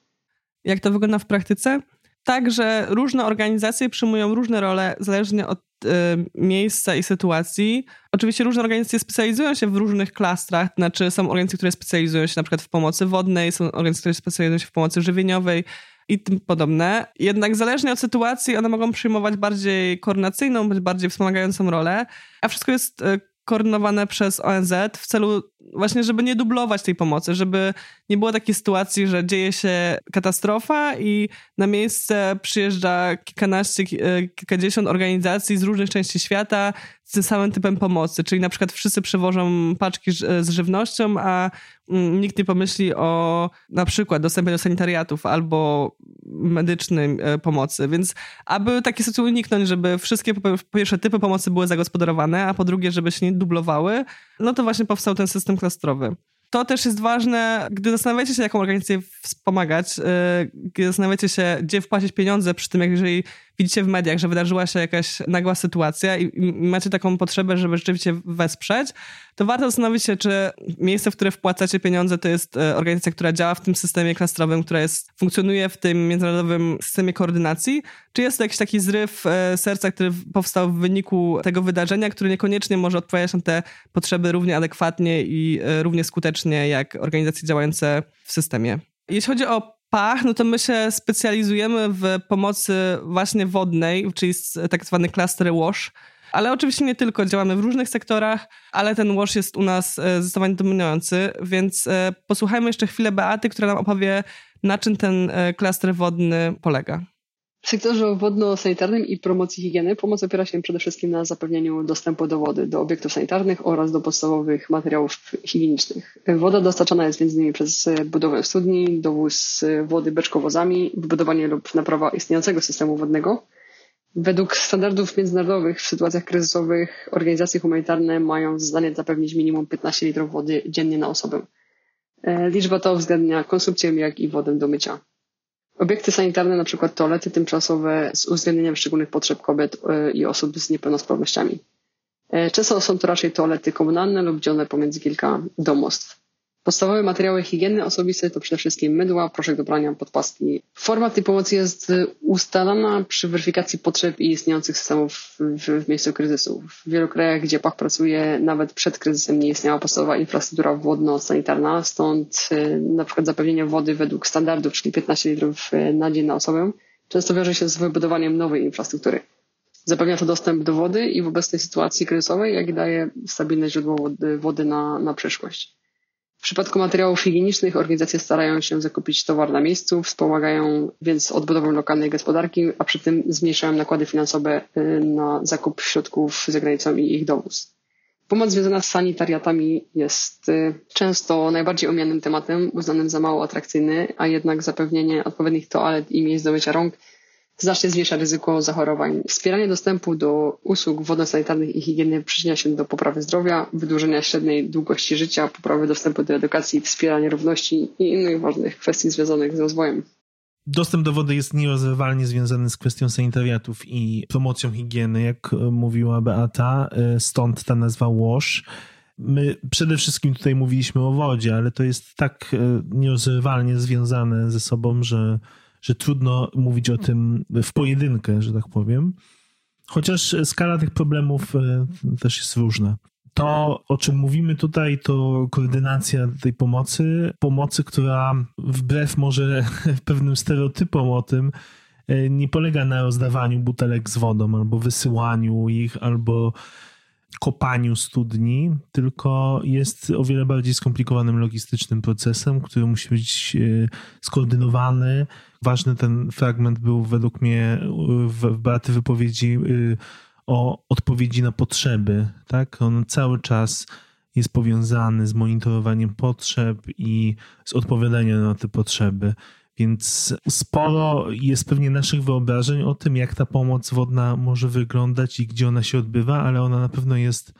Jak to wygląda w praktyce? Tak, że różne organizacje przyjmują różne role zależnie od y, miejsca i sytuacji. Oczywiście różne organizacje specjalizują się w różnych klastrach, znaczy są organizacje, które specjalizują się na przykład w pomocy wodnej, są organizacje, które specjalizują się w pomocy żywieniowej, i tym podobne. Jednak zależnie od sytuacji one mogą przyjmować bardziej koordynacyjną, bądź bardziej wspomagającą rolę, a wszystko jest e, koordynowane przez ONZ w celu właśnie, żeby nie dublować tej pomocy, żeby nie było takiej sytuacji, że dzieje się katastrofa i na miejsce przyjeżdża kilkanaście, e, kilkadziesiąt organizacji z różnych części świata z tym samym typem pomocy, czyli na przykład wszyscy przewożą paczki z żywnością, a mm, nikt nie pomyśli o na przykład dostępie do sanitariatów albo medycznej e, pomocy. Więc aby takie sytuacje uniknąć, żeby wszystkie po pierwsze typy pomocy były zagospodarowane, a po drugie, żeby się nie dublowały, no to właśnie powstał ten system klastrowy. To też jest ważne, gdy zastanawiacie się, jaką organizację wspomagać, y, gdy zastanawiacie się, gdzie wpłacić pieniądze przy tym, jak jeżeli widzicie w mediach, że wydarzyła się jakaś nagła sytuacja i, macie taką potrzebę, żeby rzeczywiście wesprzeć, to warto zastanowić się, czy miejsce, w które wpłacacie pieniądze, to jest e, organizacja, która działa w tym systemie klastrowym, która jest, funkcjonuje w tym międzynarodowym systemie koordynacji, czy jest to jakiś taki zryw e, serca, który powstał w wyniku tego wydarzenia, który niekoniecznie może odpowiadać na te potrzeby równie adekwatnie i e, równie skutecznie jak organizacje działające w systemie. Jeśli chodzi o pach, no to my się specjalizujemy w pomocy właśnie wodnej, czyli tak zwany cluster wash, Ale oczywiście nie tylko, działamy w różnych sektorach, ale ten wash jest u nas e, zdecydowanie dominujący, więc e, posłuchajmy jeszcze chwilę Beaty, która nam opowie, na czym ten e, klaster wodny polega. W sektorze wodno-sanitarnym i promocji higieny pomoc opiera się przede wszystkim na zapewnieniu dostępu do wody, do obiektów sanitarnych oraz do podstawowych materiałów higienicznych. Woda dostarczana jest m.in. przez budowę studni, dowóz wody beczkowozami, wybudowanie lub naprawa istniejącego systemu wodnego. Według standardów międzynarodowych w sytuacjach kryzysowych organizacje humanitarne mają zadanie zapewnić minimum 15 litrów wody dziennie na osobę. E, liczba ta uwzględnia konsumpcję jak i wodę do mycia. Obiekty sanitarne, na przykład toalety tymczasowe z uwzględnieniem szczególnych potrzeb kobiet e, i osób z niepełnosprawnościami. E, często są to raczej toalety komunalne lub dzielone pomiędzy kilka domostw. Podstawowe materiały higieny osobistej to przede wszystkim mydła, proszek do prania, podpaski. Forma tej pomocy jest ustalana przy weryfikacji potrzeb i istniejących systemów w, w miejscu kryzysu. W wielu krajach, gdzie PAC pracuje, nawet przed kryzysem nie istniała podstawowa infrastruktura wodno-sanitarna, stąd y, na przykład zapewnienie wody według standardów, czyli 15 litrów y, na dzień na osobę, często wiąże się z wybudowaniem nowej infrastruktury. Zapewnia to dostęp do wody i w obecnej sytuacji kryzysowej, jak i daje stabilne źródło wody, wody na, na przyszłość. W przypadku materiałów higienicznych organizacje starają się zakupić towar na miejscu, wspomagają więc odbudowę lokalnej gospodarki, a przy tym zmniejszają nakłady finansowe y, na zakup środków za granicą i ich dowóz. Pomoc związana z sanitariatami jest y, często najbardziej omijanym tematem, uznanym za mało atrakcyjny, a jednak zapewnienie odpowiednich toalet i miejsc do mycia rąk znacznie zmniejsza ryzyko zachorowań. Wspieranie dostępu do usług wodno-sanitarnych i higieny przyczynia się do poprawy zdrowia, wydłużenia średniej długości życia, poprawy dostępu do edukacji, wspierania równości i innych ważnych kwestii związanych z rozwojem. Dostęp do wody jest nierozerwalnie związany z kwestią sanitariatów i promocją higieny, jak mówiła Beata, stąd ta nazwa WASH. My przede wszystkim tutaj mówiliśmy o wodzie, ale to jest tak e, nierozerwalnie związane ze sobą, że że trudno mówić o tym w pojedynkę, że tak powiem. Chociaż skala tych problemów e, też jest różna. To, o czym mówimy tutaj, to koordynacja tej pomocy. Pomocy, która wbrew może (laughs) pewnym stereotypom o tym, e, nie polega na rozdawaniu butelek z wodą, albo wysyłaniu ich, albo kopaniu studni, tylko jest o wiele bardziej skomplikowanym logistycznym procesem, który musi być e, skoordynowany. Ważny ten fragment był według mnie w Beaty wypowiedzi e, o odpowiedzi na potrzeby. Tak? On cały czas jest powiązany z monitorowaniem potrzeb i z odpowiadaniem na te potrzeby. Więc sporo jest pewnie naszych wyobrażeń o tym, jak ta pomoc wodna może wyglądać i gdzie ona się odbywa, ale ona na pewno jest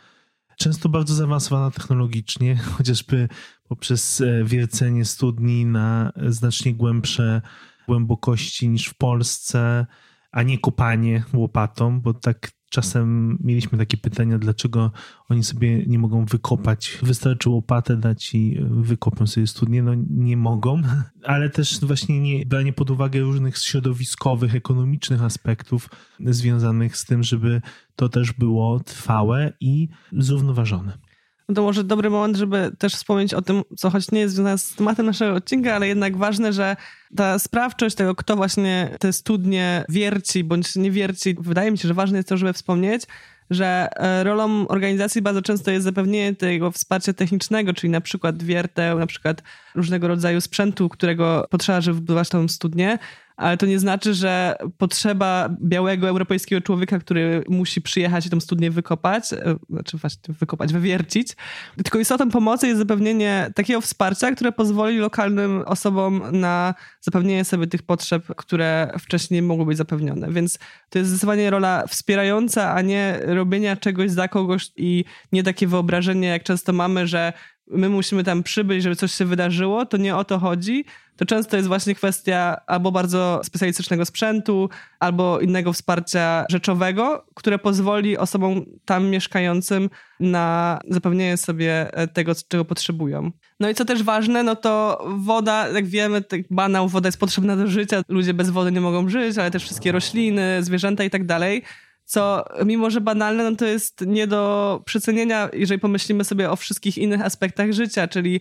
często bardzo zaawansowana technologicznie, (laughs) chociażby poprzez e, wiercenie studni na znacznie głębsze głębokości niż w Polsce, a nie kopanie łopatą, bo tak Czasem mieliśmy takie pytania, dlaczego oni sobie nie mogą wykopać. Wystarczy łopatę dać i wykopią sobie studnie. No nie mogą, (laughs) ale też właśnie nie, branie pod uwagę różnych środowiskowych, ekonomicznych aspektów związanych z tym, żeby to też było trwałe i zrównoważone no to może dobry moment, żeby też wspomnieć o tym, co choć nie jest związane z tematem naszego odcinka, ale jednak ważne, że ta sprawczość tego, kto właśnie te studnie wierci bądź nie wierci, wydaje mi się, że ważne jest to, żeby wspomnieć, że e, rolą organizacji bardzo często jest zapewnienie tego wsparcia technicznego, czyli na przykład wierteł, na przykład różnego rodzaju sprzętu, którego potrzeba, żeby wybudować tą studnię, ale to nie znaczy, że potrzeba białego europejskiego człowieka, który musi przyjechać i tą studnię wykopać, e, znaczy właśnie wykopać, wywiercić. Tylko istotą pomocy jest zapewnienie takiego wsparcia, które pozwoli lokalnym osobom na zapewnienie sobie tych potrzeb, które wcześniej mogły być zapewnione. Więc to jest zdecydowanie rola wspierająca, a nie robienia czegoś za kogoś i nie takie wyobrażenie, jak często mamy, że my musimy tam przybyć, żeby coś się wydarzyło, to nie o to chodzi. To często jest właśnie kwestia albo bardzo specjalistycznego sprzętu, albo innego wsparcia rzeczowego, które pozwoli osobom tam mieszkającym na zapewnienie sobie e, tego, czego potrzebują. No i co też ważne, no to woda, jak wiemy, tak banał, woda jest potrzebna do życia, ludzie bez wody nie mogą żyć, ale też wszystkie rośliny, zwierzęta i tak dalej co mimo, że banalne, no to jest nie do przecenienia, jeżeli pomyślimy sobie o wszystkich innych aspektach życia, czyli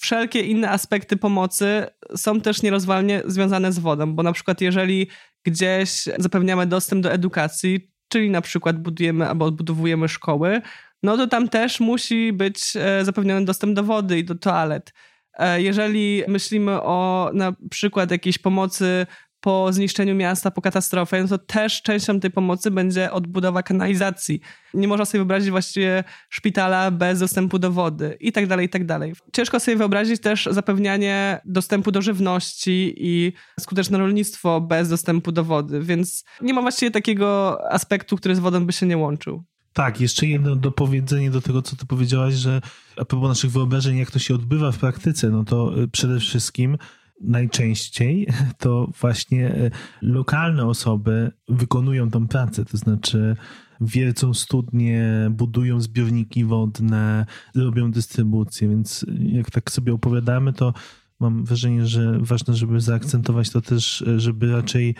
wszelkie inne aspekty pomocy są też nierozwalnie związane z wodą, bo na przykład jeżeli gdzieś zapewniamy dostęp do edukacji, czyli na przykład budujemy albo odbudowujemy szkoły, no to tam też musi być e, zapewniony dostęp do wody i do toalet. E, jeżeli myślimy o na przykład jakiejś pomocy po zniszczeniu miasta, po katastrofie, no to też częścią tej pomocy będzie odbudowa kanalizacji. Nie można sobie wyobrazić właściwie szpitala bez dostępu do wody i tak dalej, i tak dalej. Ciężko sobie wyobrazić też zapewnianie dostępu do żywności i skuteczne rolnictwo bez dostępu do wody, więc nie ma właściwie takiego aspektu, który z wodą by się nie łączył. Tak, jeszcze jedno dopowiedzenie do tego, co ty powiedziałaś, że a propos naszych wyobrażeń, jak to się odbywa w praktyce, no to y, przede wszystkim najczęściej (laughs) to właśnie e, lokalne osoby wykonują tą pracę, to znaczy wiercą studnie, budują zbiorniki wodne, robią dystrybucję, więc jak tak sobie opowiadamy, to mam wrażenie, że ważne, żeby zaakcentować to też, e, żeby raczej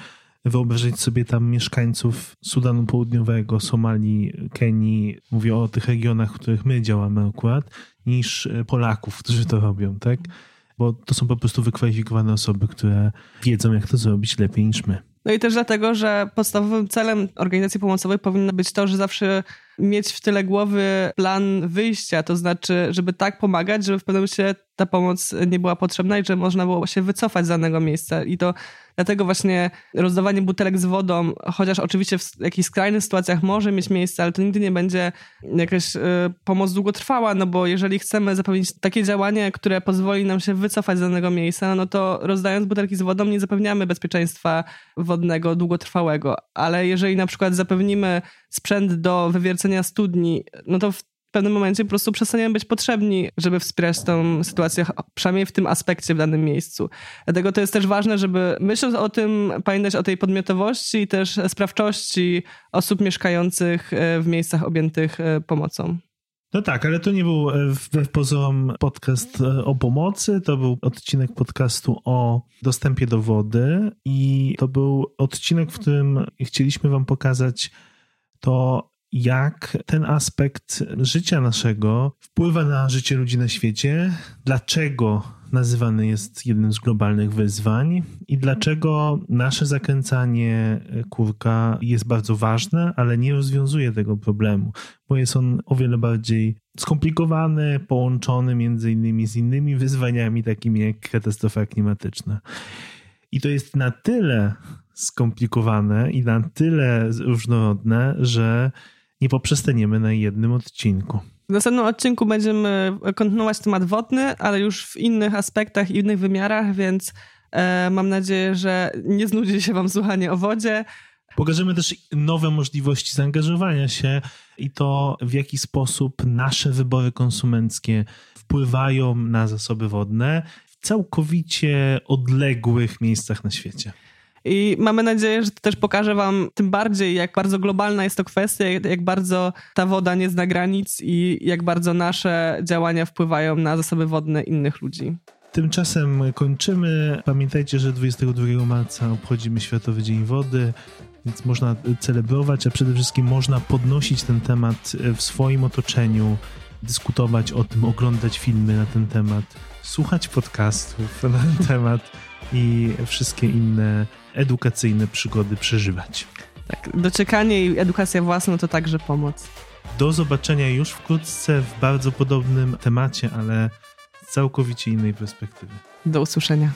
wyobrazić sobie tam mieszkańców Sudanu Południowego, Somalii, Kenii, mówię o tych regionach, w których my działamy akurat, niż e, Polaków, którzy to robią, tak? Bo to są po prostu wykwalifikowane osoby, które wiedzą, jak to zrobić lepiej niż my. No i też dlatego, że podstawowym celem organizacji pomocowej powinno być to, że zawsze mieć w tyle głowy plan wyjścia, to znaczy, żeby tak pomagać, żeby w pewnym momencie ta pomoc nie była potrzebna i że można było się wycofać z danego miejsca. I to dlatego właśnie rozdawanie butelek z wodą, chociaż oczywiście w jakichś skrajnych sytuacjach może mieć miejsce, ale to nigdy nie będzie jakaś y, pomoc długotrwała, no bo jeżeli chcemy zapewnić takie działanie, które pozwoli nam się wycofać z danego miejsca, no to rozdając butelki z wodą nie zapewniamy bezpieczeństwa wodnego długotrwałego. Ale jeżeli na przykład zapewnimy sprzęt do wywiercenia studni, no to w pewnym momencie po prostu przestaniemy być potrzebni, żeby wspierać tą sytuację, przynajmniej w tym aspekcie w danym miejscu. Dlatego to jest też ważne, żeby myśląc o tym, pamiętać o tej podmiotowości i też sprawczości osób mieszkających e, w miejscach objętych e, pomocą. No tak, ale to nie był e, wbrew pozorom podcast o pomocy, to był odcinek podcastu o dostępie do wody i to był odcinek, w którym chcieliśmy wam pokazać to, jak ten aspekt życia naszego wpływa na życie ludzi na świecie, dlaczego nazywany jest jednym z globalnych wyzwań i dlaczego nasze zakręcanie kurka jest bardzo ważne, ale nie rozwiązuje tego problemu, bo jest on o wiele bardziej skomplikowany, połączony między innymi z innymi wyzwaniami takimi jak katastrofa klimatyczna. I to jest na tyle skomplikowane i na tyle różnorodne, że nie poprzestaniemy na jednym odcinku. W następnym odcinku będziemy kontynuować temat wodny, ale już w innych aspektach i innych wymiarach, więc e, mam nadzieję, że nie znudzi się wam słuchanie o wodzie. Pokażemy też nowe możliwości zaangażowania się i to, w jaki sposób nasze wybory konsumenckie wpływają na zasoby wodne w całkowicie odległych miejscach na świecie. I mamy nadzieję, że to też pokaże Wam tym bardziej, jak bardzo globalna jest to kwestia, jak bardzo ta woda nie zna granic i jak bardzo nasze działania wpływają na zasoby wodne innych ludzi. Tymczasem kończymy. Pamiętajcie, że 22 marca obchodzimy Światowy Dzień Wody, więc można celebrować, a przede wszystkim można podnosić ten temat w swoim otoczeniu, dyskutować o tym, oglądać filmy na ten temat, słuchać podcastów na ten temat i wszystkie inne edukacyjne przygody przeżywać. Tak, dociekanie i edukacja własna to także pomoc. Do zobaczenia już wkrótce w bardzo podobnym temacie, ale z całkowicie innej perspektywy. Do usłyszenia.